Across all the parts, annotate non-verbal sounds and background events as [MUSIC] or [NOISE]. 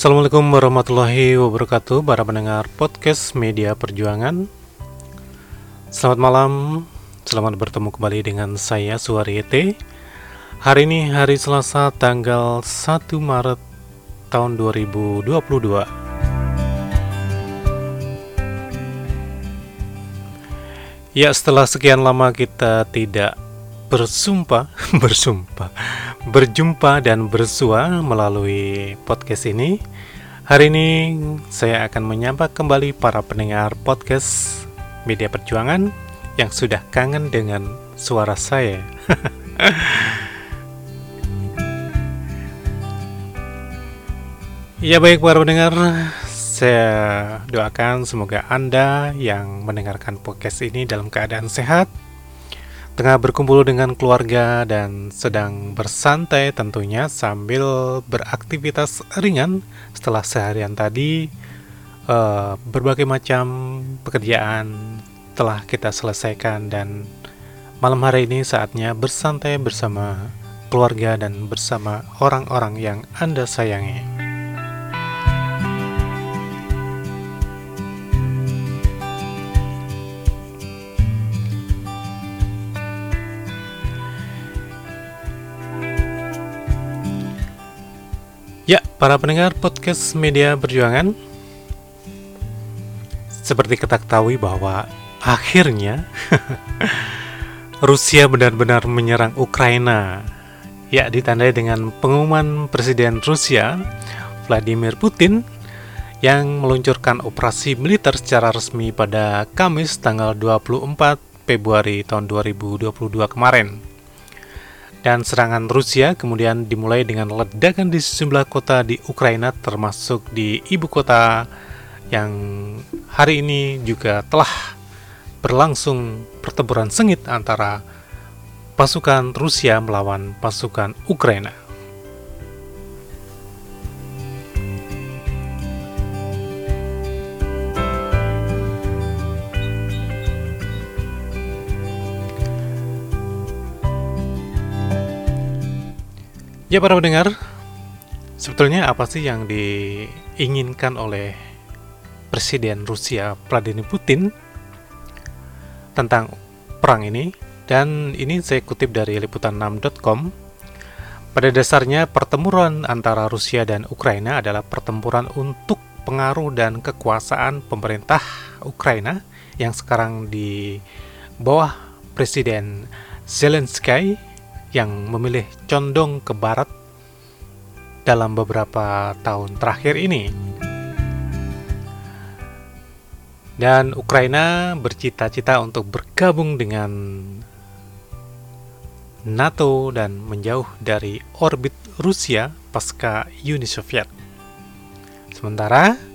Assalamualaikum warahmatullahi wabarakatuh Para pendengar podcast media perjuangan. Selamat malam Selamat bertemu kembali dengan saya Suariete Hari ini hari Selasa tanggal 1 Maret tahun 2022 Ya setelah sekian lama kita tidak bersumpah, [LAUGHS] bersumpah, berjumpa dan bersua melalui podcast ini. Hari ini saya akan menyapa kembali para pendengar podcast Media Perjuangan yang sudah kangen dengan suara saya. [LAUGHS] ya baik para pendengar, saya doakan semoga Anda yang mendengarkan podcast ini dalam keadaan sehat, tengah berkumpul dengan keluarga dan sedang bersantai tentunya sambil beraktivitas ringan setelah seharian tadi uh, berbagai macam pekerjaan telah kita selesaikan dan malam hari ini saatnya bersantai bersama keluarga dan bersama orang-orang yang Anda sayangi. Para pendengar podcast media perjuangan Seperti kita ketahui bahwa akhirnya [LAUGHS] Rusia benar-benar menyerang Ukraina. Ya, ditandai dengan pengumuman Presiden Rusia Vladimir Putin yang meluncurkan operasi militer secara resmi pada Kamis tanggal 24 Februari tahun 2022 kemarin dan serangan Rusia kemudian dimulai dengan ledakan di sejumlah kota di Ukraina termasuk di ibu kota yang hari ini juga telah berlangsung pertempuran sengit antara pasukan Rusia melawan pasukan Ukraina. Ya para pendengar, sebetulnya apa sih yang diinginkan oleh Presiden Rusia Vladimir Putin tentang perang ini? Dan ini saya kutip dari liputan6.com. Pada dasarnya pertempuran antara Rusia dan Ukraina adalah pertempuran untuk pengaruh dan kekuasaan pemerintah Ukraina yang sekarang di bawah Presiden Zelensky yang memilih condong ke barat dalam beberapa tahun terakhir ini. Dan Ukraina bercita-cita untuk bergabung dengan NATO dan menjauh dari orbit Rusia pasca Uni Soviet. Sementara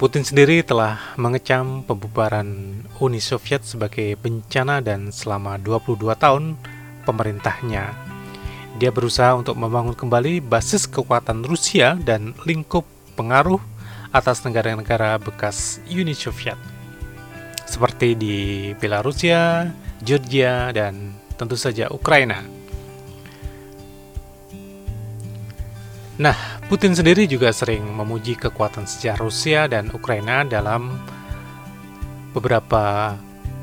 Putin sendiri telah mengecam pembubaran Uni Soviet sebagai bencana dan selama 22 tahun pemerintahnya. Dia berusaha untuk membangun kembali basis kekuatan Rusia dan lingkup pengaruh atas negara-negara bekas Uni Soviet, seperti di Belarusia, Georgia, dan tentu saja Ukraina. Nah, Putin sendiri juga sering memuji kekuatan sejarah Rusia dan Ukraina dalam beberapa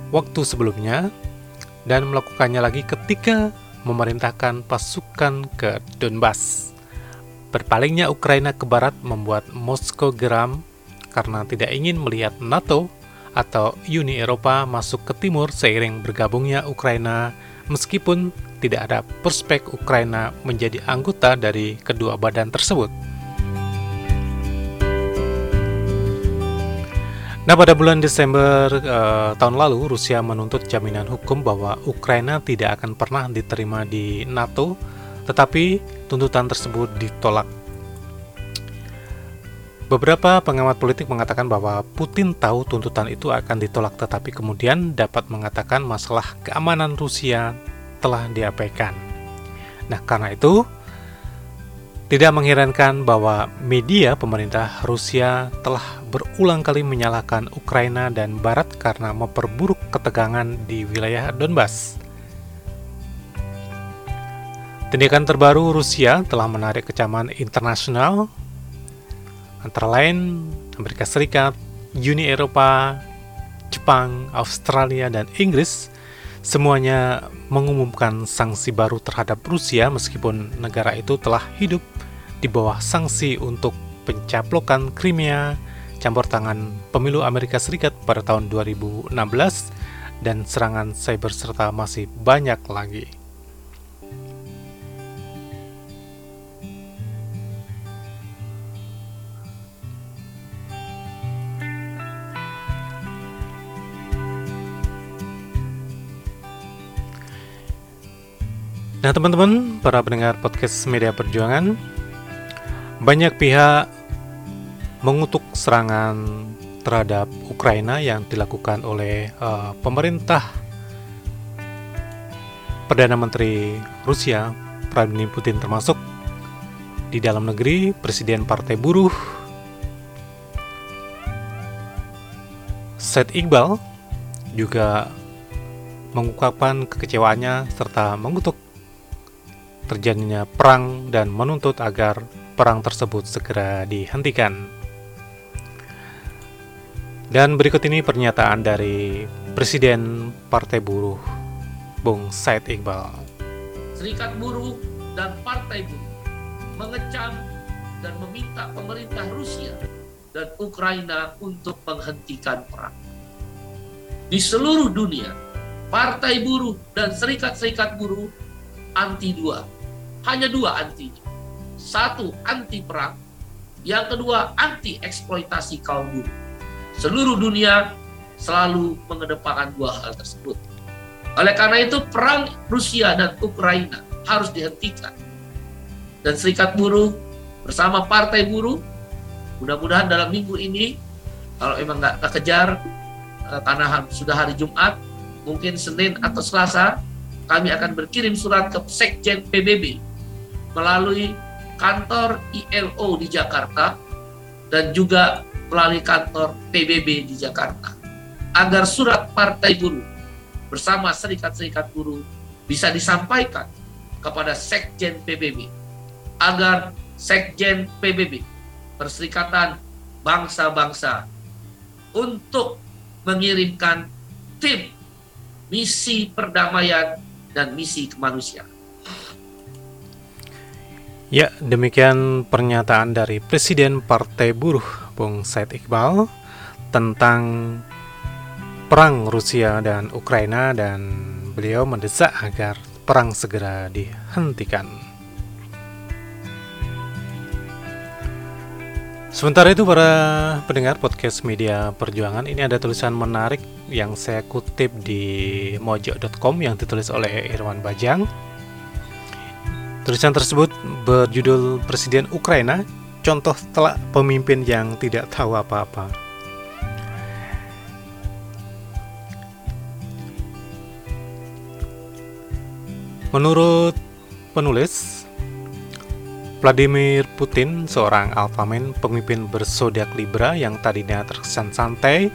waktu sebelumnya dan melakukannya lagi ketika memerintahkan pasukan ke Donbas. Berpalingnya Ukraina ke barat membuat Moskow geram karena tidak ingin melihat NATO atau Uni Eropa masuk ke timur seiring bergabungnya Ukraina meskipun tidak ada prospek Ukraina menjadi anggota dari kedua badan tersebut. Nah, pada bulan Desember uh, tahun lalu, Rusia menuntut jaminan hukum bahwa Ukraina tidak akan pernah diterima di NATO, tetapi tuntutan tersebut ditolak. Beberapa pengamat politik mengatakan bahwa Putin tahu tuntutan itu akan ditolak, tetapi kemudian dapat mengatakan masalah keamanan Rusia telah diabaikan. Nah, karena itu, tidak mengherankan bahwa media pemerintah Rusia telah berulang kali menyalahkan Ukraina dan Barat karena memperburuk ketegangan di wilayah Donbas. Tindakan terbaru Rusia telah menarik kecaman internasional antara lain Amerika Serikat, Uni Eropa, Jepang, Australia, dan Inggris semuanya mengumumkan sanksi baru terhadap Rusia meskipun negara itu telah hidup di bawah sanksi untuk pencaplokan Crimea, campur tangan pemilu Amerika Serikat pada tahun 2016, dan serangan cyber serta masih banyak lagi. Nah teman-teman, para pendengar podcast Media Perjuangan, banyak pihak mengutuk serangan terhadap Ukraina yang dilakukan oleh uh, pemerintah Perdana Menteri Rusia Vladimir Putin termasuk di dalam negeri Presiden Partai Buruh Said Iqbal juga mengungkapkan kekecewaannya serta mengutuk terjadinya perang dan menuntut agar perang tersebut segera dihentikan. Dan berikut ini pernyataan dari Presiden Partai Buruh, Bung Said Iqbal. Serikat Buruh dan Partai Buruh mengecam dan meminta pemerintah Rusia dan Ukraina untuk menghentikan perang. Di seluruh dunia, Partai Buruh dan Serikat-serikat Buruh anti dua hanya dua antinya. Satu, anti perang. Yang kedua, anti eksploitasi kaum buruh. Seluruh dunia selalu mengedepankan dua hal tersebut. Oleh karena itu, perang Rusia dan Ukraina harus dihentikan. Dan Serikat Buruh bersama Partai Buruh, mudah-mudahan dalam minggu ini, kalau emang nggak kejar, eh, karena sudah hari Jumat, mungkin Senin atau Selasa, kami akan berkirim surat ke Sekjen PBB melalui kantor ILO di Jakarta dan juga melalui kantor PBB di Jakarta agar surat Partai Buruh bersama serikat-serikat buruh bisa disampaikan kepada Sekjen PBB agar Sekjen PBB Perserikatan Bangsa-Bangsa untuk mengirimkan tim misi perdamaian dan misi kemanusiaan. Ya, demikian pernyataan dari Presiden Partai Buruh, Bung Said Iqbal, tentang perang Rusia dan Ukraina dan beliau mendesak agar perang segera dihentikan. Sementara itu para pendengar podcast media perjuangan ini ada tulisan menarik yang saya kutip di mojo.com yang ditulis oleh Irwan Bajang Tulisan tersebut berjudul Presiden Ukraina, contoh telak pemimpin yang tidak tahu apa-apa. Menurut penulis, Vladimir Putin, seorang alfamen pemimpin bersodiak Libra yang tadinya terkesan santai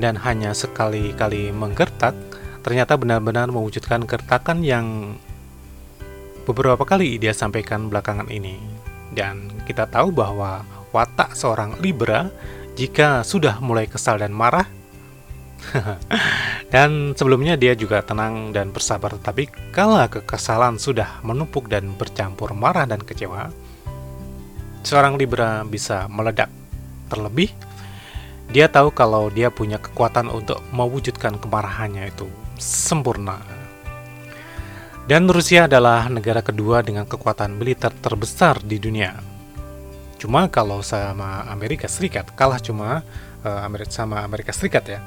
dan hanya sekali-kali menggertak, ternyata benar-benar mewujudkan gertakan yang beberapa kali dia sampaikan belakangan ini. Dan kita tahu bahwa watak seorang Libra jika sudah mulai kesal dan marah [LAUGHS] dan sebelumnya dia juga tenang dan bersabar tetapi kala kekesalan sudah menumpuk dan bercampur marah dan kecewa seorang Libra bisa meledak terlebih dia tahu kalau dia punya kekuatan untuk mewujudkan kemarahannya itu sempurna dan Rusia adalah negara kedua dengan kekuatan militer terbesar di dunia. Cuma kalau sama Amerika Serikat kalah cuma uh, Amerika sama Amerika Serikat ya.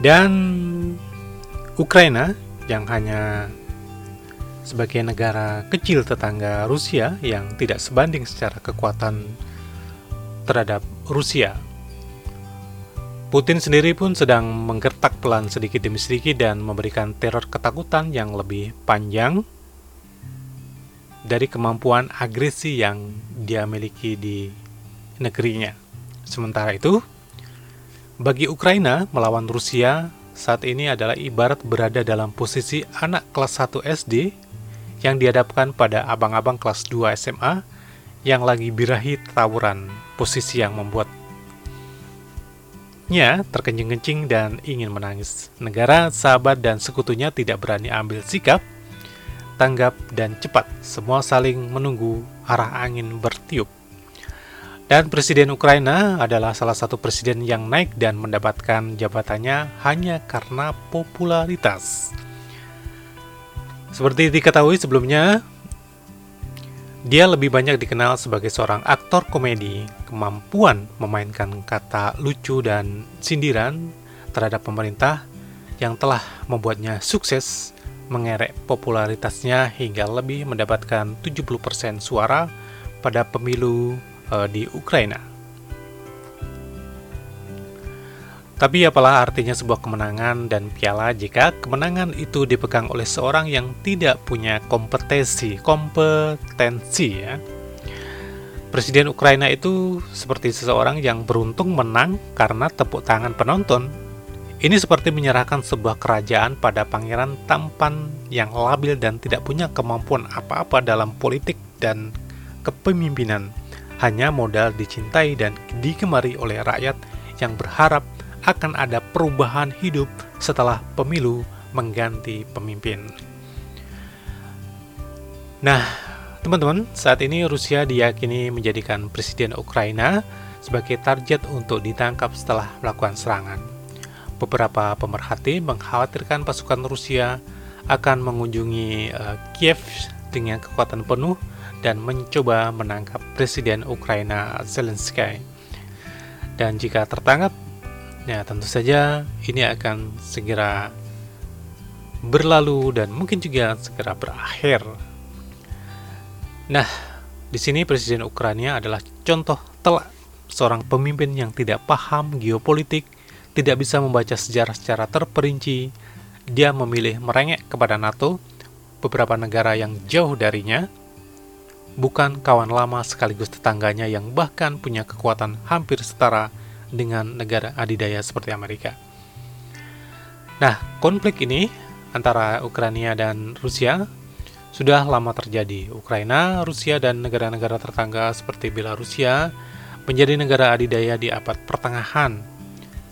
Dan Ukraina yang hanya sebagai negara kecil tetangga Rusia yang tidak sebanding secara kekuatan terhadap Rusia. Putin sendiri pun sedang menggertak pelan sedikit demi sedikit dan memberikan teror ketakutan yang lebih panjang dari kemampuan agresi yang dia miliki di negerinya. Sementara itu, bagi Ukraina melawan Rusia saat ini adalah ibarat berada dalam posisi anak kelas 1 SD yang dihadapkan pada abang-abang kelas 2 SMA yang lagi birahi tawuran, posisi yang membuatnya terkencing-kencing dan ingin menangis. Negara, sahabat, dan sekutunya tidak berani ambil sikap, tanggap, dan cepat. Semua saling menunggu arah angin bertiup. Dan Presiden Ukraina adalah salah satu presiden yang naik dan mendapatkan jabatannya hanya karena popularitas. Seperti diketahui sebelumnya, dia lebih banyak dikenal sebagai seorang aktor komedi. Kemampuan memainkan kata lucu dan sindiran terhadap pemerintah yang telah membuatnya sukses mengerek popularitasnya hingga lebih mendapatkan 70% suara pada pemilu uh, di Ukraina. Tapi apalah artinya sebuah kemenangan dan piala jika kemenangan itu dipegang oleh seorang yang tidak punya kompetensi, kompetensi ya. Presiden Ukraina itu seperti seseorang yang beruntung menang karena tepuk tangan penonton. Ini seperti menyerahkan sebuah kerajaan pada pangeran tampan yang labil dan tidak punya kemampuan apa-apa dalam politik dan kepemimpinan hanya modal dicintai dan digemari oleh rakyat yang berharap akan ada perubahan hidup setelah pemilu mengganti pemimpin. Nah, teman-teman, saat ini Rusia diyakini menjadikan Presiden Ukraina sebagai target untuk ditangkap setelah melakukan serangan. Beberapa pemerhati mengkhawatirkan pasukan Rusia akan mengunjungi uh, Kiev dengan kekuatan penuh dan mencoba menangkap Presiden Ukraina Zelensky. Dan jika tertangkap, ya tentu saja ini akan segera berlalu dan mungkin juga segera berakhir. Nah, di sini Presiden Ukraina adalah contoh telak seorang pemimpin yang tidak paham geopolitik, tidak bisa membaca sejarah secara terperinci. Dia memilih merengek kepada NATO, beberapa negara yang jauh darinya, bukan kawan lama sekaligus tetangganya yang bahkan punya kekuatan hampir setara dengan negara adidaya seperti Amerika. Nah, konflik ini antara Ukraina dan Rusia sudah lama terjadi. Ukraina, Rusia, dan negara-negara tetangga seperti Belarusia menjadi negara adidaya di abad pertengahan.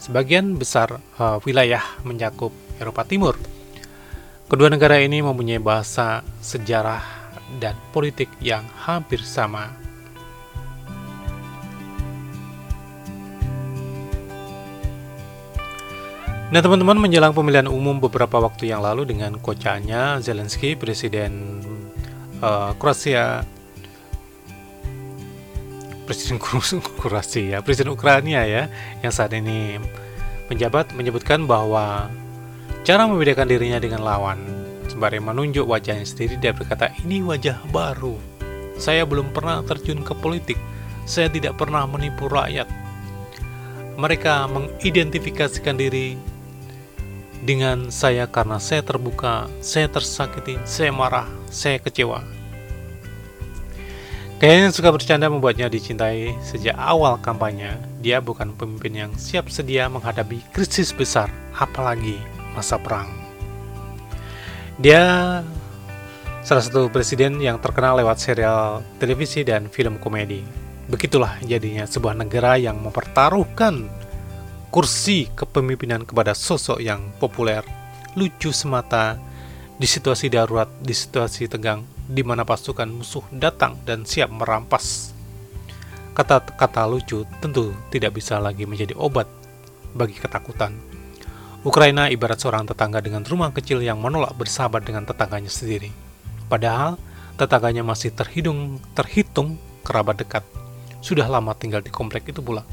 Sebagian besar uh, wilayah mencakup Eropa Timur. Kedua negara ini mempunyai bahasa, sejarah, dan politik yang hampir sama. Nah teman-teman menjelang pemilihan umum beberapa waktu yang lalu dengan kocanya Zelensky, Presiden uh, Kroasia, Presiden [LAUGHS] Kroasia, Presiden Ukraina ya, yang saat ini menjabat menyebutkan bahwa cara membedakan dirinya dengan lawan Sembari menunjuk wajahnya sendiri, dia berkata, ini wajah baru. Saya belum pernah terjun ke politik. Saya tidak pernah menipu rakyat. Mereka mengidentifikasikan diri dengan saya karena saya terbuka, saya tersakiti, saya marah, saya kecewa. Kayaknya suka bercanda membuatnya dicintai sejak awal kampanye. Dia bukan pemimpin yang siap sedia menghadapi krisis besar, apalagi masa perang. Dia salah satu presiden yang terkenal lewat serial televisi dan film komedi. Begitulah jadinya sebuah negara yang mempertaruhkan kursi kepemimpinan kepada sosok yang populer, lucu semata, di situasi darurat, di situasi tegang, di mana pasukan musuh datang dan siap merampas. Kata-kata lucu tentu tidak bisa lagi menjadi obat bagi ketakutan Ukraina ibarat seorang tetangga dengan rumah kecil yang menolak bersahabat dengan tetangganya sendiri. Padahal, tetangganya masih terhitung, terhitung kerabat dekat. Sudah lama tinggal di komplek itu pula.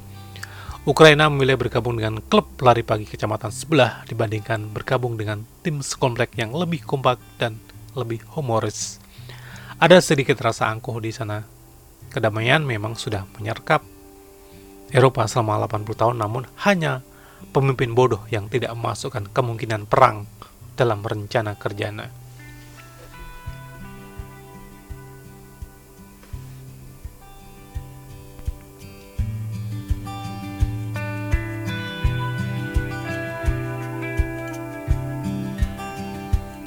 Ukraina memilih bergabung dengan klub lari pagi kecamatan sebelah dibandingkan bergabung dengan tim sekomplek yang lebih kompak dan lebih humoris. Ada sedikit rasa angkuh di sana. Kedamaian memang sudah menyerkap Eropa selama 80 tahun namun hanya pemimpin bodoh yang tidak memasukkan kemungkinan perang dalam rencana kerjanya.